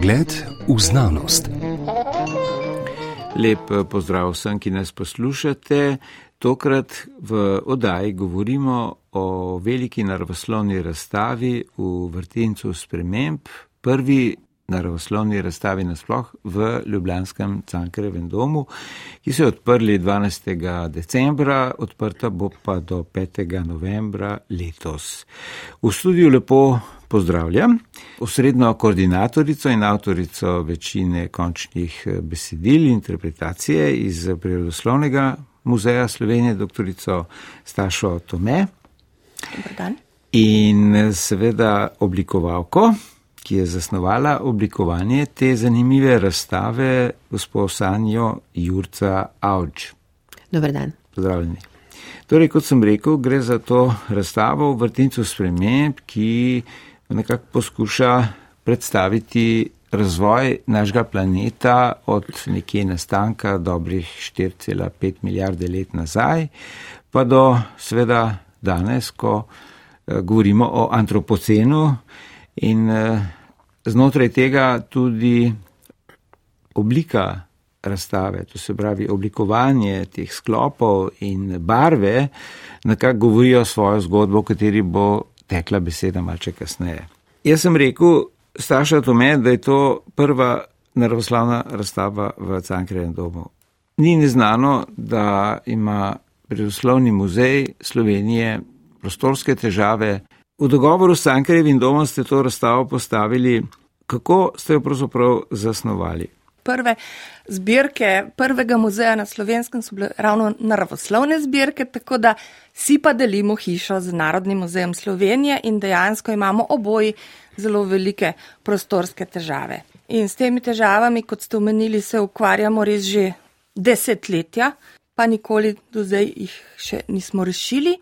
Pogled v znanost. Lep eh, pozdrav vsem, ki nas poslušate. Tokrat v oddaji govorimo o veliki naravoslovni razstavi v vrtincu sprememb, prvi naravoslovni razstavi nasploh v Ljubljanskem Cankarevem domu, ki so odprli 12. decembra, odprta bo pa do 5. novembra letos. V studiu lepo pozdravljam osrednjo koordinatorico in avtorico večine končnih besedil in interpretacije iz Prirodoslovnega muzeja Slovenije, doktorico Stašo Tome. In seveda oblikovalko, ki je zasnovala oblikovanje te zanimive razstave, gospod Sanjo Jurca Avč. Dobar dan. Pozdravljeni. Torej, kot sem rekel, gre za to razstavo v vrtincu sprememb, ki nekako poskuša predstaviti razvoj našega planeta od nekje nastanka dobrih 4,5 milijarde let nazaj, pa do sveda danes, ko eh, govorimo o antropocenu in eh, znotraj tega tudi oblika razstave, to se pravi oblikovanje teh sklopov in barve, nekako govorijo svojo zgodbo, o kateri bo tekla beseda malce kasneje. Jaz sem rekel, Staša Tome, da je to prva naravoslavna razstava v Cankrevem domu. Ni neznano, da ima Prirodoslovni muzej Slovenije prostorske težave. V dogovoru s Cankrevim domom ste to razstavo postavili. Kako ste jo pravzaprav zasnovali? Prve zbirke prvega muzeja na slovenskem so bile ravno naravoslovne zbirke, tako da si pa delimo hišo z Narodnim muzejem Slovenije in dejansko imamo oboji zelo velike prostorske težave. In s temi težavami, kot ste omenili, se ukvarjamo res že desetletja, pa nikoli do zdaj jih še nismo rešili.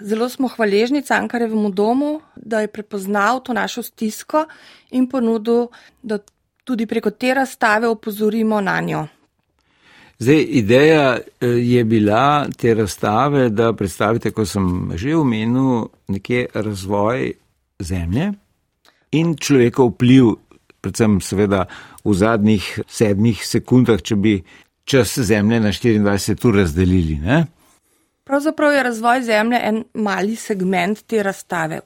Zelo smo hvaležni Cankarevemu domu, da je prepoznal to našo stisko in ponudil, da tudi preko te razstave opozorimo na njo. Zdaj, ideja eh, je bila te razstave, da predstavite, kot sem že omenil, nekje razvoj zemlje in človekov vpliv, predvsem seveda v zadnjih sedmih sekundah, če bi čas zemlje na 24 ur razdelili. Ne? Pravzaprav je razvoj zemlje en mali segment te razstave.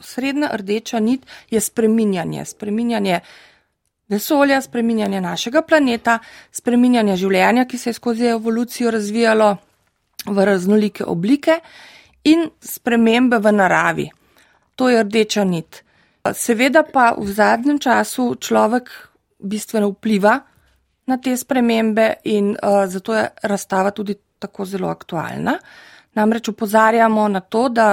Srednja rdeča nit je spreminjanje, spreminjanje vesolja, spreminjanje našega planeta, spreminjanje življenja, ki se je skozi evolucijo razvijalo v raznolike oblike in spremembe v naravi. To je rdeča nit. Seveda pa v zadnjem času človek bistveno vpliva na te spremembe in uh, zato je razstava tudi tako zelo aktualna. Namreč upozarjamo na to, da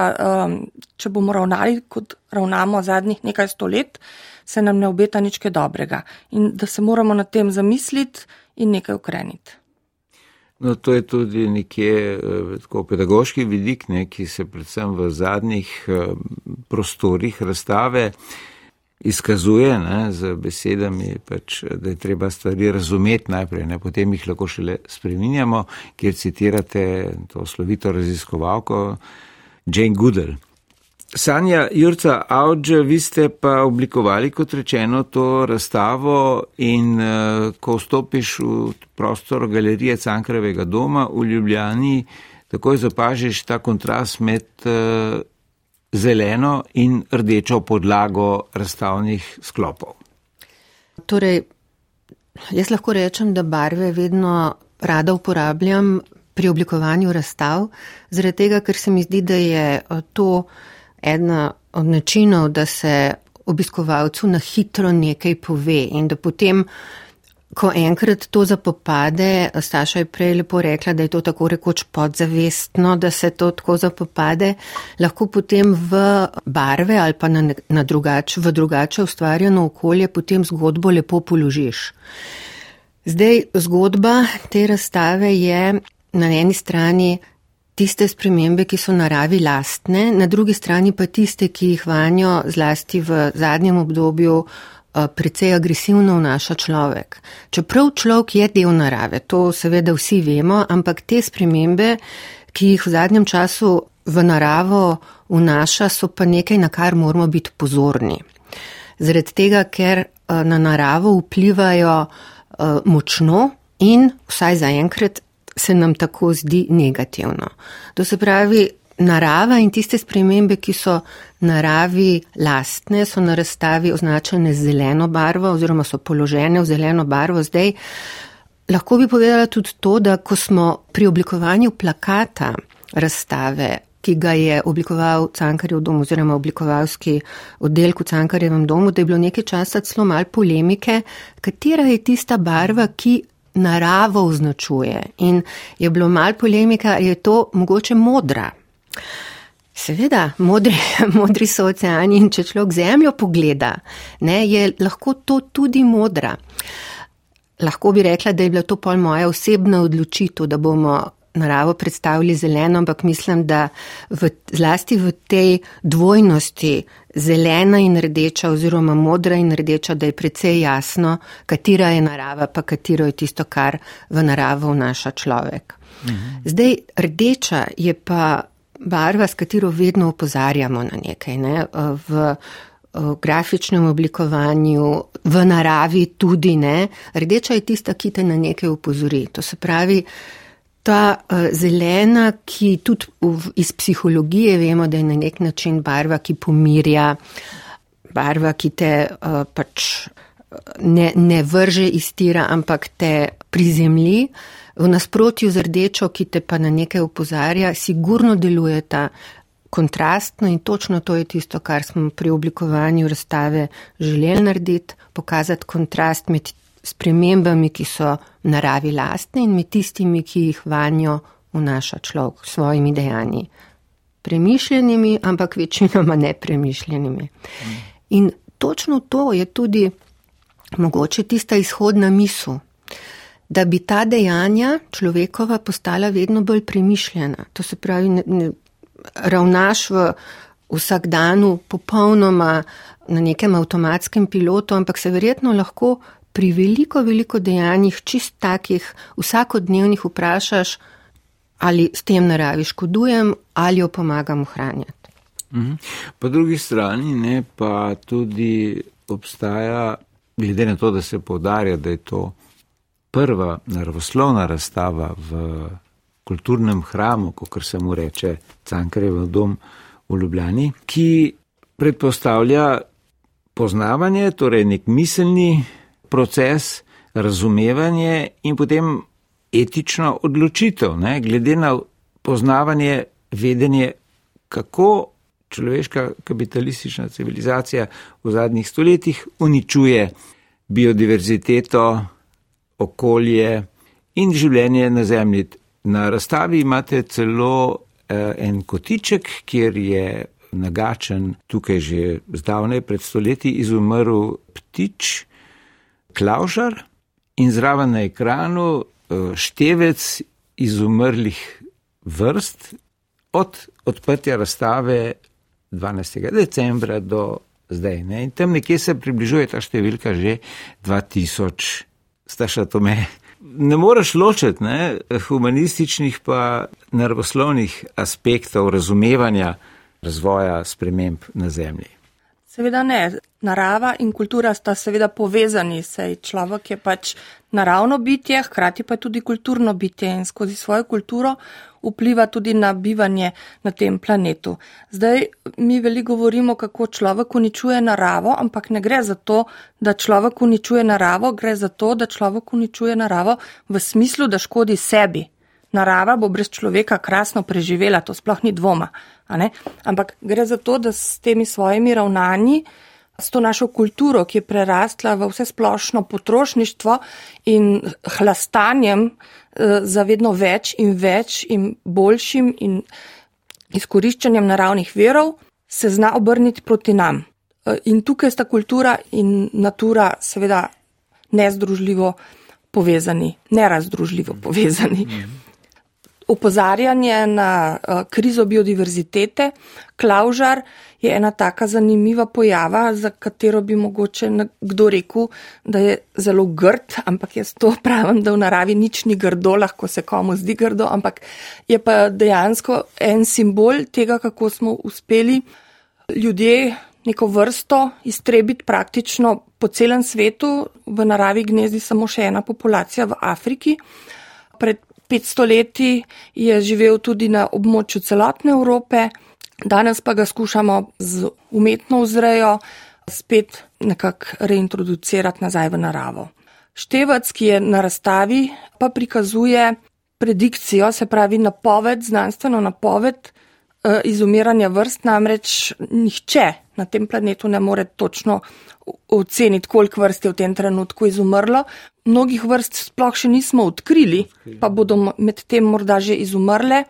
um, če bomo ravnali, kot ravnamo zadnjih nekaj stolet, se nam ne obeta nič dobrega in da se moramo na tem zamisliti in nekaj ukreniti. No, to je tudi nekje eh, tako pedagoški vidik, ne, ki se predvsem v zadnjih eh, prostorih razstave izkazuje ne, z besedami, pač, da je treba stvari razumeti najprej, ne, potem jih lahko šele spreminjamo, kjer citirate to slovito raziskovalko Jane Goodall. Sanja Jurca Audže, vi ste pa oblikovali, kot rečeno, to razstavo in uh, ko vstopiš v prostor galerije Cankarevega doma v Ljubljani, takoj zapažiš ta kontrast med uh, zeleno in rdečo podlago razstavnih sklopov. Torej, jaz lahko rečem, da barve vedno rada uporabljam pri oblikovanju razstav, zaradi tega, ker se mi zdi, da je to ena od načinov, da se obiskovalcu na hitro nekaj pove in da potem, ko enkrat to zapopade, Staša je prej lepo rekla, da je to tako rekoč podzavestno, da se to tako zapopade, lahko potem v barve ali pa na, na drugač, v drugače ustvarjeno okolje potem zgodbo lepo položiš. Zdaj, zgodba te razstave je na eni strani tiste spremembe, ki so naravi lastne, na drugi strani pa tiste, ki jih vanjo zlasti v zadnjem obdobju precej agresivno vnaša človek. Čeprav človek je del narave, to seveda vsi vemo, ampak te spremembe, ki jih v zadnjem času v naravo vnaša, so pa nekaj, na kar moramo biti pozorni. Zaradi tega, ker na naravo vplivajo močno in vsaj zaenkrat se nam tako zdi negativno. To se pravi, narava in tiste spremembe, ki so naravi lastne, so na razstavi označene z zeleno barvo oziroma so položene v zeleno barvo. Zdaj, lahko bi povedala tudi to, da ko smo pri oblikovanju plakata razstave, ki ga je oblikoval Cankarjev dom oziroma oblikovalski oddelek v Cankarjevem domu, da je bilo nekaj časa celo mal polemike, katera je tista barva, ki naravo označuje. In je bilo mal polemika, je to mogoče modra. Seveda, modri, modri so oceani in če človek zemljo pogleda, ne, je lahko to tudi modra. Lahko bi rekla, da je bila to pol moja osebna odločitev, da bomo naravo predstavili zeleno, ampak mislim, da v, zlasti v tej dvojnosti zelena in rdeča oziroma modra in rdeča, da je precej jasno, katera je narava, pa katero je tisto, kar v naravo vnaša človek. Mhm. Zdaj, rdeča je pa barva, s katero vedno opozarjamo na nekaj. Ne? V, v grafičnem oblikovanju, v naravi tudi ne. Rdeča je tista, ki te na nekaj upozori. To se pravi, ta uh, zelena, ki tudi v, iz psihologije vemo, da je na nek način barva, ki pomirja, barva, ki te pač ne, ne vrže iz tira, ampak te prizemlji. V nasprotju z rdečo, ki te pa na nekaj upozarja, sigurno deluje ta kontrastno in točno to je tisto, kar smo pri oblikovanju razstave želeli narediti, pokazati kontrast med spremembami, ki so naravi lastne in med tistimi, ki jih vanjo vnaša človek s svojimi dejanji. Premišljenimi, ampak večinoma nepremišljenimi. In točno to je tudi mogoče tista izhodna misel da bi ta dejanja človekova postala vedno bolj premišljena. To se pravi, ne, ne, ravnaš v vsakdanu popolnoma na nekem avtomatskem pilotu, ampak se verjetno lahko pri veliko, veliko dejanjih, čist takih vsakodnevnih vprašaš, ali s tem naravi škodujem ali jo pomagam ohranjati. Mhm. Po drugi strani ne, pa tudi obstaja, glede na to, da se povdarja, da je to prva naravoslovna razstava v kulturnem hramu, kot se mu reče Cankarev dom v Ljubljani, ki predpostavlja poznavanje, torej nek miselni proces, razumevanje in potem etično odločitev, ne, glede na poznavanje, vedenje, kako človeška kapitalistična civilizacija v zadnjih stoletjih uničuje biodiverziteto, okolje in življenje na Zemlji. Na razstavi imate celo eh, en kotiček, kjer je nagačen tukaj že zdavne pred stoletji izumrl ptič, klaužar in zraven na ekranu eh, števec izumrlih vrst od odprtja razstave 12. decembra do zdaj. Ne? In tam nekje se približuje ta številka že 2000 staša to me. Ne moreš ločiti ne, humanističnih pa naravoslovnih aspektov razumevanja razvoja sprememb na Zemlji. Seveda ne. Narava in kultura sta seveda povezani, sej človek je pač naravno bitje, hkrati pa tudi kulturno bitje in skozi svojo kulturo vpliva tudi na bivanje na tem planetu. Zdaj mi veliko govorimo, kako človek uničuje naravo, ampak ne gre za to, da človek uničuje naravo, gre za to, da človek uničuje naravo v smislu, da škodi sebi. Narava bo brez človeka krasno preživela, to sploh ni dvoma. Ampak gre za to, da s temi svojimi ravnanji, s to našo kulturo, ki je prerastla v vse splošno potrošništvo in hlastanjem, Eh, za vedno več in več in boljšim in izkoriščanjem naravnih verov, se zna obrniti proti nam. Eh, in tukaj sta kultura in natura seveda nezdružljivo povezani, nerazdružljivo povezani. Opozarjanje na eh, krizo biodiverzitete, klaužar, je ena taka zanimiva pojava, za katero bi mogoče kdo rekel, da je zelo grd, ampak jaz to pravim, da v naravi nič ni grdo, lahko se komu zdi grdo, ampak je pa dejansko en simbol tega, kako smo uspeli ljudje neko vrsto iztrebiti praktično po celem svetu. V naravi gnezdi samo še ena populacija v Afriki. Pred 500 leti je živel tudi na območju celotne Evrope, danes pa ga skušamo z umetno vzrejo spet nekako reintroducirati nazaj v naravo. Števec, ki je na razstavi, pa prikazuje predikcijo, se pravi napoved, znanstveno napoved eh, izumiranja vrst, namreč nihče na tem planetu ne more točno oceniti, koliko vrst je v tem trenutku izumrlo. Mnogih vrst sploh še nismo odkrili, pa bodo med tem morda že izumrle.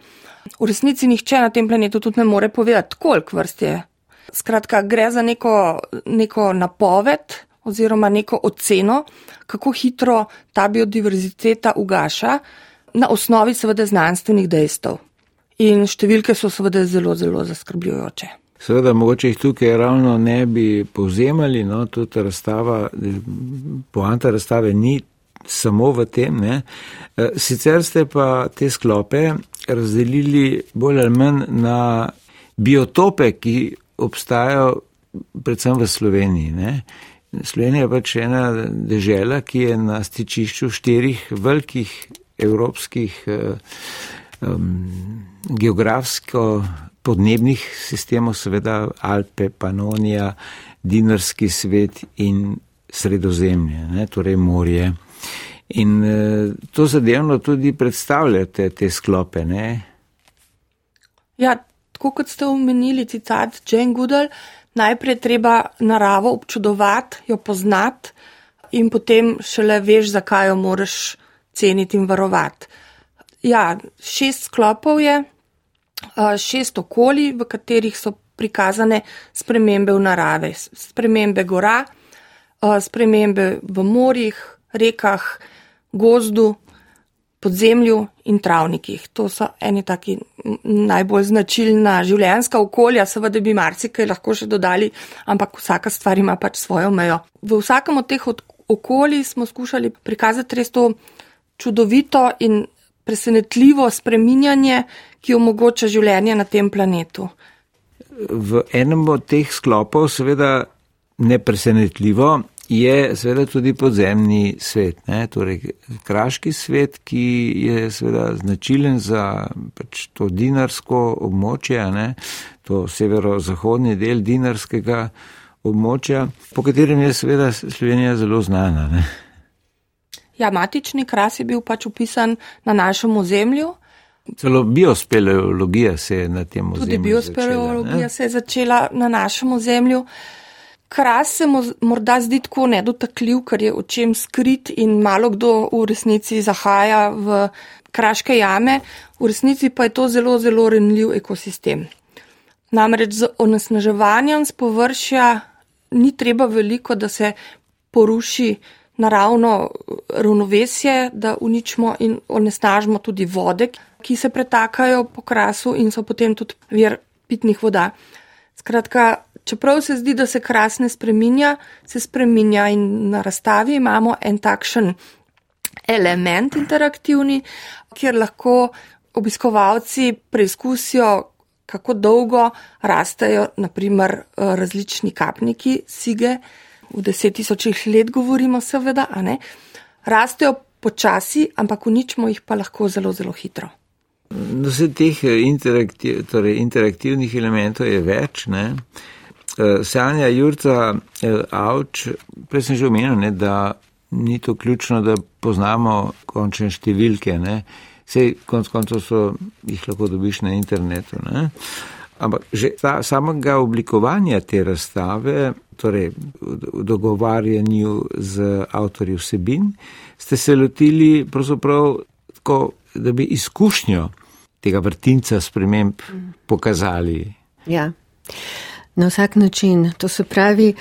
V resnici nihče na tem planetu tudi ne more povedati, koliko vrst je. Skratka, gre za neko, neko napoved oziroma neko oceno, kako hitro ta biodiverziteta ugaša, na osnovi seveda znanstvenih dejstev. In številke so seveda zelo, zelo zaskrbljujoče. Seveda, mogoče jih tukaj ravno ne bi povzemali, no, tudi razstava, poanta razstave ni samo v tem. Ne. E, sicer ste pa te sklope razdelili bolj ali manj na biotope, ki obstajajo predvsem v Sloveniji. Ne. Slovenija je pač ena dežela, ki je na stičišču štirih velikih evropskih um, geografsko podnebnih sistemov, seveda Alpe, Panonija, Dinarski svet in Sredozemlje, ne, torej morje. In e, to zadevno tudi predstavljate, te sklope. Ne? Ja, tako kot ste omenili, citat Jane Goodall, najprej treba naravo občudovati, jo poznati in potem šele veš, zakaj jo moraš ceniti in varovati. Ja, šest sklopov je, šest okolij, v katerih so prikazane spremembe v narave, spremembe gora, spremembe v morjih, rekah, gozdu, podzemlju in travnikih. To so eni taki najbolj značilna življenjska okolja, seveda bi marsikaj lahko še dodali, ampak vsaka stvar ima pač svojo mejo. V vsakem od teh okolij smo skušali prikazati res to čudovito in presenetljivo spreminjanje, ki omogoča življenje na tem planetu. V enem od teh sklopov, seveda nepresenetljivo, je seveda tudi podzemni svet, ne? torej kraški svet, ki je seveda značilen za pač to dinarsko območje, ne? to severo-zahodni del dinarskega območja, po katerem je seveda Slovenija zelo znana. Ne? Ja, matični kras je bil pač upisan na našem ozemlju. Celo biospeleologija se je na tem ozemlju. Tudi biospeleologija začela, se je začela na našem ozemlju. Kras se morda zdi tako nedotakljiv, ker je očem skrit in malo kdo v resnici zahaja v kraške jame, v resnici pa je to zelo, zelo renljiv ekosistem. Namreč z onesnaževanjem z površja ni treba veliko, da se poruši naravno ravnovesje, da uničimo in onesnažimo tudi vode, ki se pretakajo po krasu in so potem tudi vir pitnih voda. Skratka, čeprav se zdi, da se kras ne spreminja, se spreminja in na razstavi imamo en takšen element interaktivni, kjer lahko obiskovalci preizkusijo, kako dolgo rastejo, naprimer, različni kapniki, sige, v deset tisočih let govorimo, seveda, a ne, rastejo počasi, ampak uničimo jih pa lahko zelo, zelo hitro. No, vse teh eh, interaktiv, torej interaktivnih elementov je več. Ne? Eh, Sanja Jurca eh, Avč, prej sem že omenil, ne, da ni to ključno, da poznamo končne številke. Vse konc koncev so jih lahko dobiš na internetu. Ne? Ampak že ta, samega oblikovanja te razstave, torej v dogovarjanju z avtorji vsebin, ste se lotili pravzaprav tako, da bi izkušnjo tega vrtinca sprememb pokazali. Ja, na vsak način. To se pravi,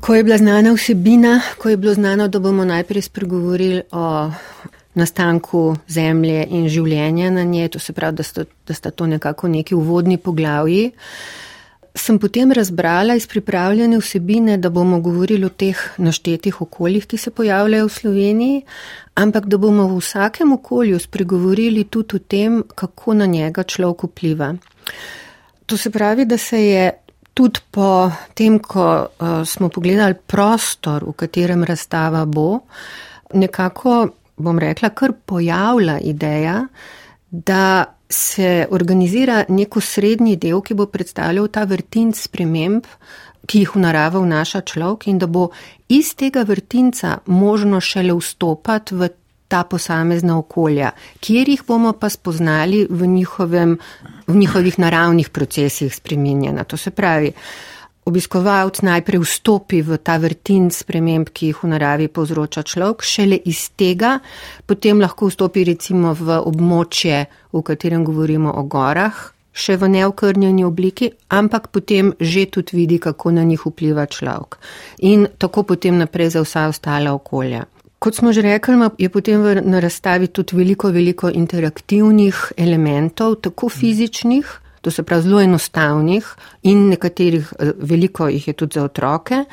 ko je bila znana vsebina, ko je bilo znano, da bomo najprej spregovorili o nastanku zemlje in življenja na njej, to se pravi, da sta, da sta to nekako neki uvodni poglavji. Sem potem razbrala iz pripravljene vsebine, da bomo govorili o teh naštetih okoljih, ki se pojavljajo v Sloveniji, ampak da bomo v vsakem okolju spregovorili tudi o tem, kako na njega človek vpliva. To se pravi, da se je tudi po tem, ko uh, smo pogledali prostor, v katerem razstava bo, nekako, bom rekla, kar pojavlja ideja, da se organizira neko srednji del, ki bo predstavljal ta vrtinc sprememb, ki jih v naravo vnaša človek in da bo iz tega vrtinca možno šele vstopati v ta posamezna okolja, kjer jih bomo pa spoznali v, njihovem, v njihovih naravnih procesih spreminjena. To se pravi, obiskovalc najprej vstopi v ta vrtin sprememb, ki jih v naravi povzroča človek, šele iz tega potem lahko vstopi recimo v območje, v katerem govorimo o gorah, še v neokrnjeni obliki, ampak potem že tudi vidi, kako na njih vpliva človek. In tako potem naprej za vsa ostala okolja. Kot smo že rekli, je potem v, na razstavi tudi veliko, veliko interaktivnih elementov, tako fizičnih, to se pravi zelo enostavnih in nekaterih, eh, veliko jih je tudi za otroke,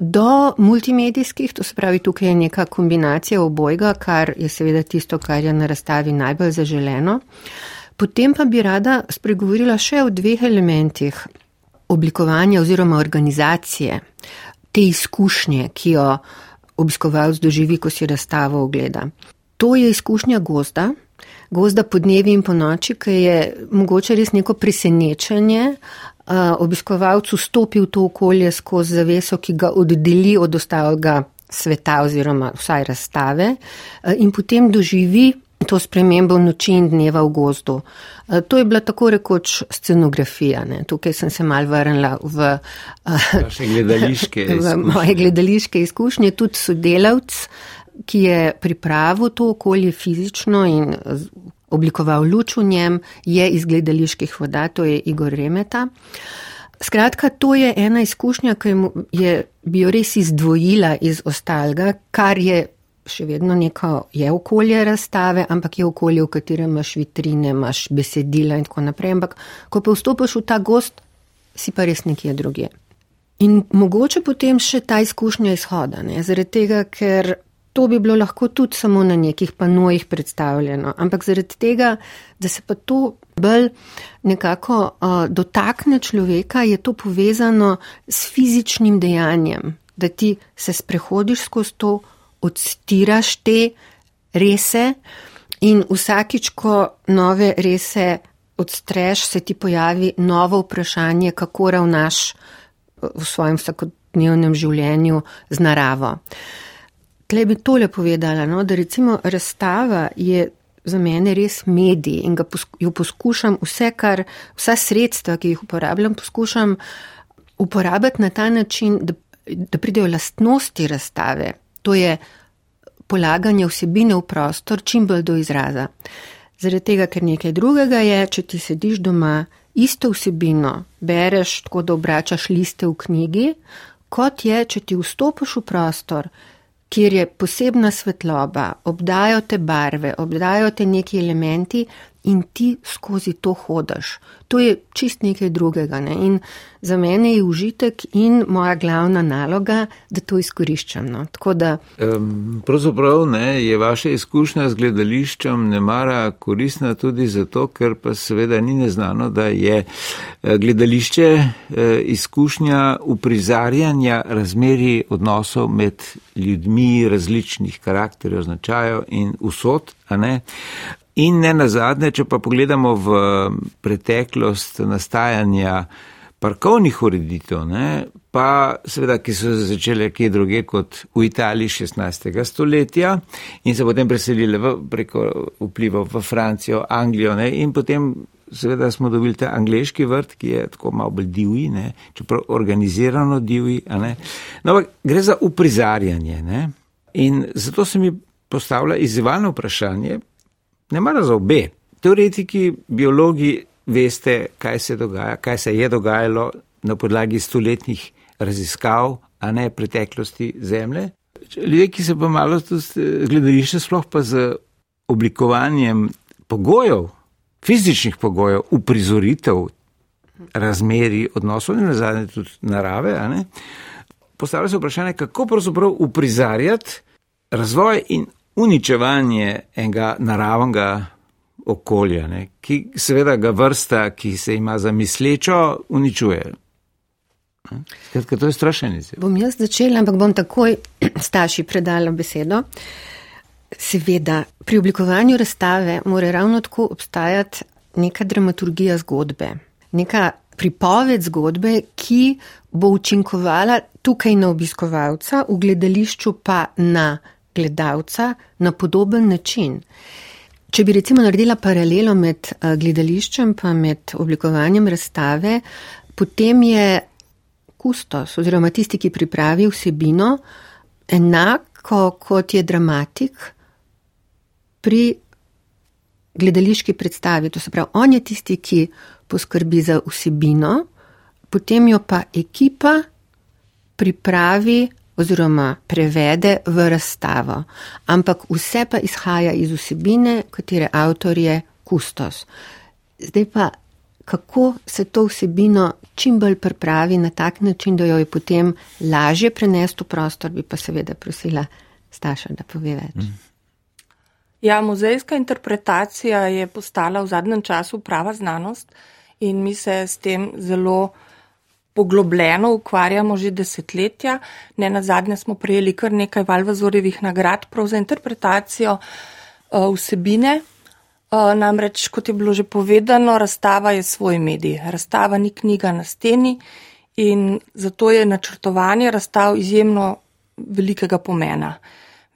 do multimedijskih, to se pravi tukaj je neka kombinacija obojga, kar je seveda tisto, kar je na razstavi najbolj zaželeno. Potem pa bi rada spregovorila še o dveh elementih oblikovanja oziroma organizacije te izkušnje, ki jo obiskovalec doživi, ko si razstavo ogleda. To je izkušnja gozda, gozda po dnevi in po noči, ki je mogoče res neko presenečenje. Obiskovalec vstopi v to okolje skozi zaveso, ki ga oddeli od ostalega sveta oziroma vsaj razstave in potem doživi to spremembo noči in dneva v gozdu. To je bila tako rekoč scenografija. Ne. Tukaj sem se mal vrnila v, gledališke v moje gledališke izkušnje. Tudi sodelavc, ki je pripravil to okolje fizično in oblikoval luč v njem, je iz gledaliških voda, to je Igor Remeta. Skratka, to je ena izkušnja, ki je, bi jo res izdvojila iz ostalega, kar je še vedno neko je okolje razstave, ampak je okolje, v katerem imaš vitrine, imaš besedila in tako naprej. Ampak, ko pa vstopiš v ta gost, si pa res nekje druge. In mogoče potem še ta izkušnja izhoda, ne? zaradi tega, ker to bi bilo lahko tudi samo na nekih panojih predstavljeno, ampak zaradi tega, da se pa to bolj nekako uh, dotakne človeka, je to povezano s fizičnim dejanjem, da ti se sprehodiš skozi to odstiraš te rese in vsakič, ko nove rese odstreš, se ti pojavi novo vprašanje, kako ravnaš v svojem vsakodnevnem življenju z naravo. Tle bi tole povedala, no, da recimo razstava je za mene res medij in ga jo poskušam vse, kar, vsa sredstva, ki jih uporabljam, poskušam uporabiti na ta način, da, da pridejo lastnosti razstave, To je polaganje vsebine v prostor čim bolj do izraza. Zaradi tega, ker nekaj drugega je, če ti sediš doma, isto vsebino bereš, tako da obračaš liste v knjigi, kot je, če ti vstopiš v prostor, kjer je posebna svetloba, obdajo te barve, obdajo te neki elementi in ti skozi to hodaš. To je čist nekaj drugega. Ne? In za mene je užitek in moja glavna naloga, da to izkoriščam. No? Da... Um, pravzaprav ne, je vaša izkušnja z gledališčem ne mara koristna tudi zato, ker pa seveda ni neznano, da je eh, gledališče eh, izkušnja uprizarjanja razmeri odnosov med ljudmi različnih karakterjev, značajev in usod. In ne nazadnje, če pa pogledamo v preteklost nastajanja parkovnih ureditev, ne, pa seveda, ki so začele kje druge kot v Italiji 16. stoletja in se potem preselile v, preko vpliva v Francijo, Anglijo ne, in potem seveda smo dobili ta angliški vrt, ki je tako malo bolj divji, ne, čeprav organizirano divji. No, gre za uprizarjanje ne, in zato se mi postavlja izzivalno vprašanje, ne mara za obe. Teoretiki, biologi, veste, kaj se dogaja, kaj se je dogajalo na podlagi stoletnih raziskav, a ne preteklosti Zemlje. Ljudje, ki se pa malo gledališče, sploh pa z oblikovanjem pogojev, fizičnih pogojev, uprizoritev razmeri odnosov, ne nazadnje tudi narave, postavlja se vprašanje, kako pravzaprav uprizarjati razvoj in uničevanje enega naravnega okolja, ne, ki seveda ga vrsta, ki se ima za mislečo, uničuje. Skratka, to je strašen izziv. Bom jaz začela, ampak bom takoj staši predala besedo. Seveda, pri oblikovanju razstave mora ravno tako obstajati neka dramaturgija zgodbe, neka pripoved zgodbe, ki bo učinkovala tukaj na obiskovalca, v gledališču pa na gledalca na podoben način. Če bi recimo naredila paralelo med eh, gledališčem pa med oblikovanjem razstave, potem je kustos oziroma tisti, ki pripravi vsebino, enako kot je dramatik pri gledališki predstavi. To se pravi, on je tisti, ki poskrbi za vsebino, potem jo pa ekipa pripravi oziroma prevede v razstavo. Ampak vse pa izhaja iz vsebine, katere avtor je kustos. Zdaj pa, kako se to vsebino čim bolj pripravi na tak način, da jo je potem lažje prenesti v prostor, bi pa seveda prosila Staša, da pove več. Mm. Ja, muzejska interpretacija je postala v zadnjem času prava znanost in mi se s tem zelo poglobljeno ukvarjamo že desetletja. Ne na zadnje smo prejeli kar nekaj Valvazorjevih nagrad prav za interpretacijo uh, vsebine. Uh, namreč, kot je bilo že povedano, razstava je svoj medij. Razstava ni knjiga na steni in zato je načrtovanje razstav izjemno velikega pomena.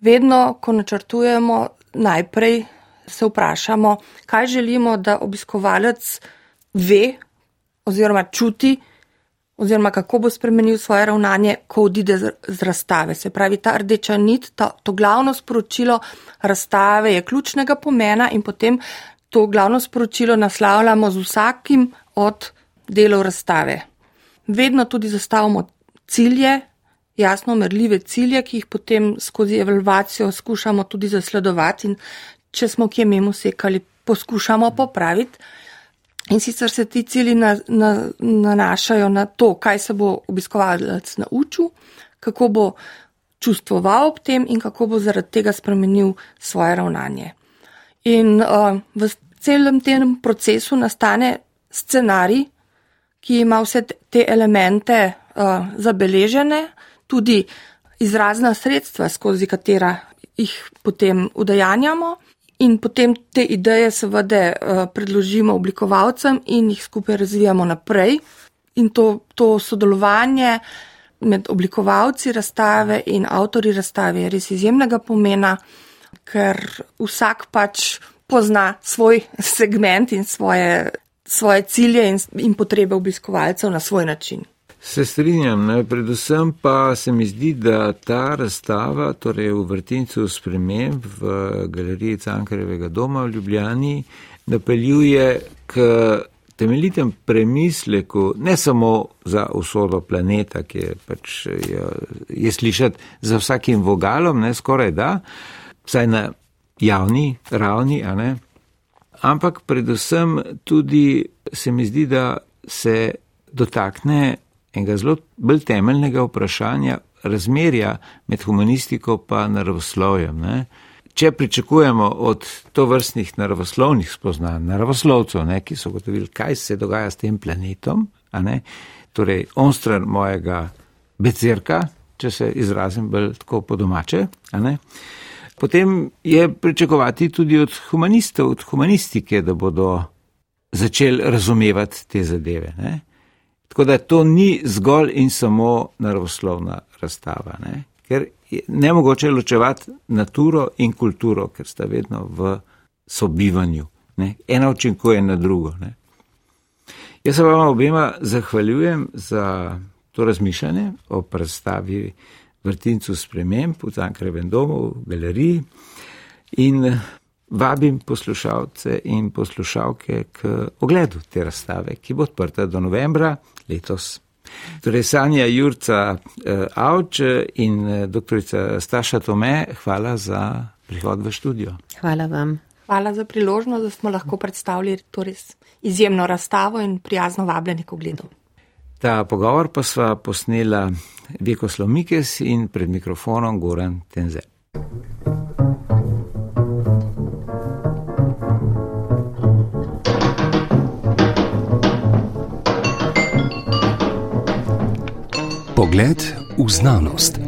Vedno, ko načrtujemo, najprej se vprašamo, kaj želimo, da obiskovalec ve oziroma čuti, oziroma kako bo spremenil svoje ravnanje, ko odide z razstave. Se pravi, ta rdeča nit, ta, to glavno sporočilo razstave je ključnega pomena in potem to glavno sporočilo naslavljamo z vsakim od delov razstave. Vedno tudi zastavimo cilje, jasno merljive cilje, ki jih potem skozi evalvacijo skušamo tudi zasledovati in če smo kje mimo sekali, poskušamo popraviti. In sicer se ti cilji na, na, nanašajo na to, kaj se bo obiskovalec naučil, kako bo čustvoval ob tem in kako bo zaradi tega spremenil svoje ravnanje. In uh, v celem tem procesu nastane scenarij, ki ima vse te elemente uh, zabeležene, tudi izrazna sredstva, skozi katera jih potem udejanjamo. In potem te ideje seveda eh, predložimo oblikovalcem in jih skupaj razvijamo naprej. In to, to sodelovanje med oblikovalci razstave in avtori razstave je res izjemnega pomena, ker vsak pač pozna svoj segment in svoje, svoje cilje in, in potrebe obiskovalcev na svoj način. Se strinjam, ne? predvsem pa se mi zdi, da ta razstava, torej v vrtincu sprememb v galeriji Cankarevega doma v Ljubljani, napeljuje k temeljitem premisleku ne samo za usodo planeta, ki je pač je, je slišati za vsakim vogalom, ne skoraj da, vsaj na javni ravni, ampak predvsem tudi se mi zdi, da se dotakne enega zelo bolj temeljnega vprašanja razmerja med humanistiko pa naravoslovjem. Ne? Če pričakujemo od to vrstnih naravoslovnih spoznanj, naravoslovcev, ne, ki so gotovili, kaj se dogaja s tem planetom, torej onstran mojega becirka, če se izrazim bolj tako po domače, potem je pričakovati tudi od humanistov, od humanistike, da bodo začeli razumevati te zadeve. Ne? Tako da to ni zgolj in samo naravoslovna razstava, ne? ker je ne mogoče ločevati naturo in kulturo, ker sta vedno v sobivanju. Ne? Ena učinkuje na drugo. Ne? Jaz se vam obema zahvaljujem za to razmišljanje o predstavi vrtincu sprememb v Tankrevem domu, v galeriji in vabim poslušalce in poslušalke k ogledu te razstave, ki bo odprta do novembra letos. Torej, Sanja Jurca eh, Avč in eh, doktorica Staša Tome, hvala za prihod v študijo. Hvala vam. Hvala za priložnost, da smo lahko predstavili to res izjemno razstavo in prijazno vabljeni k ogledu. Ta pogovor pa sva posnela Veko Slomikes in pred mikrofonom Goran Tenze. Pogled v znanost.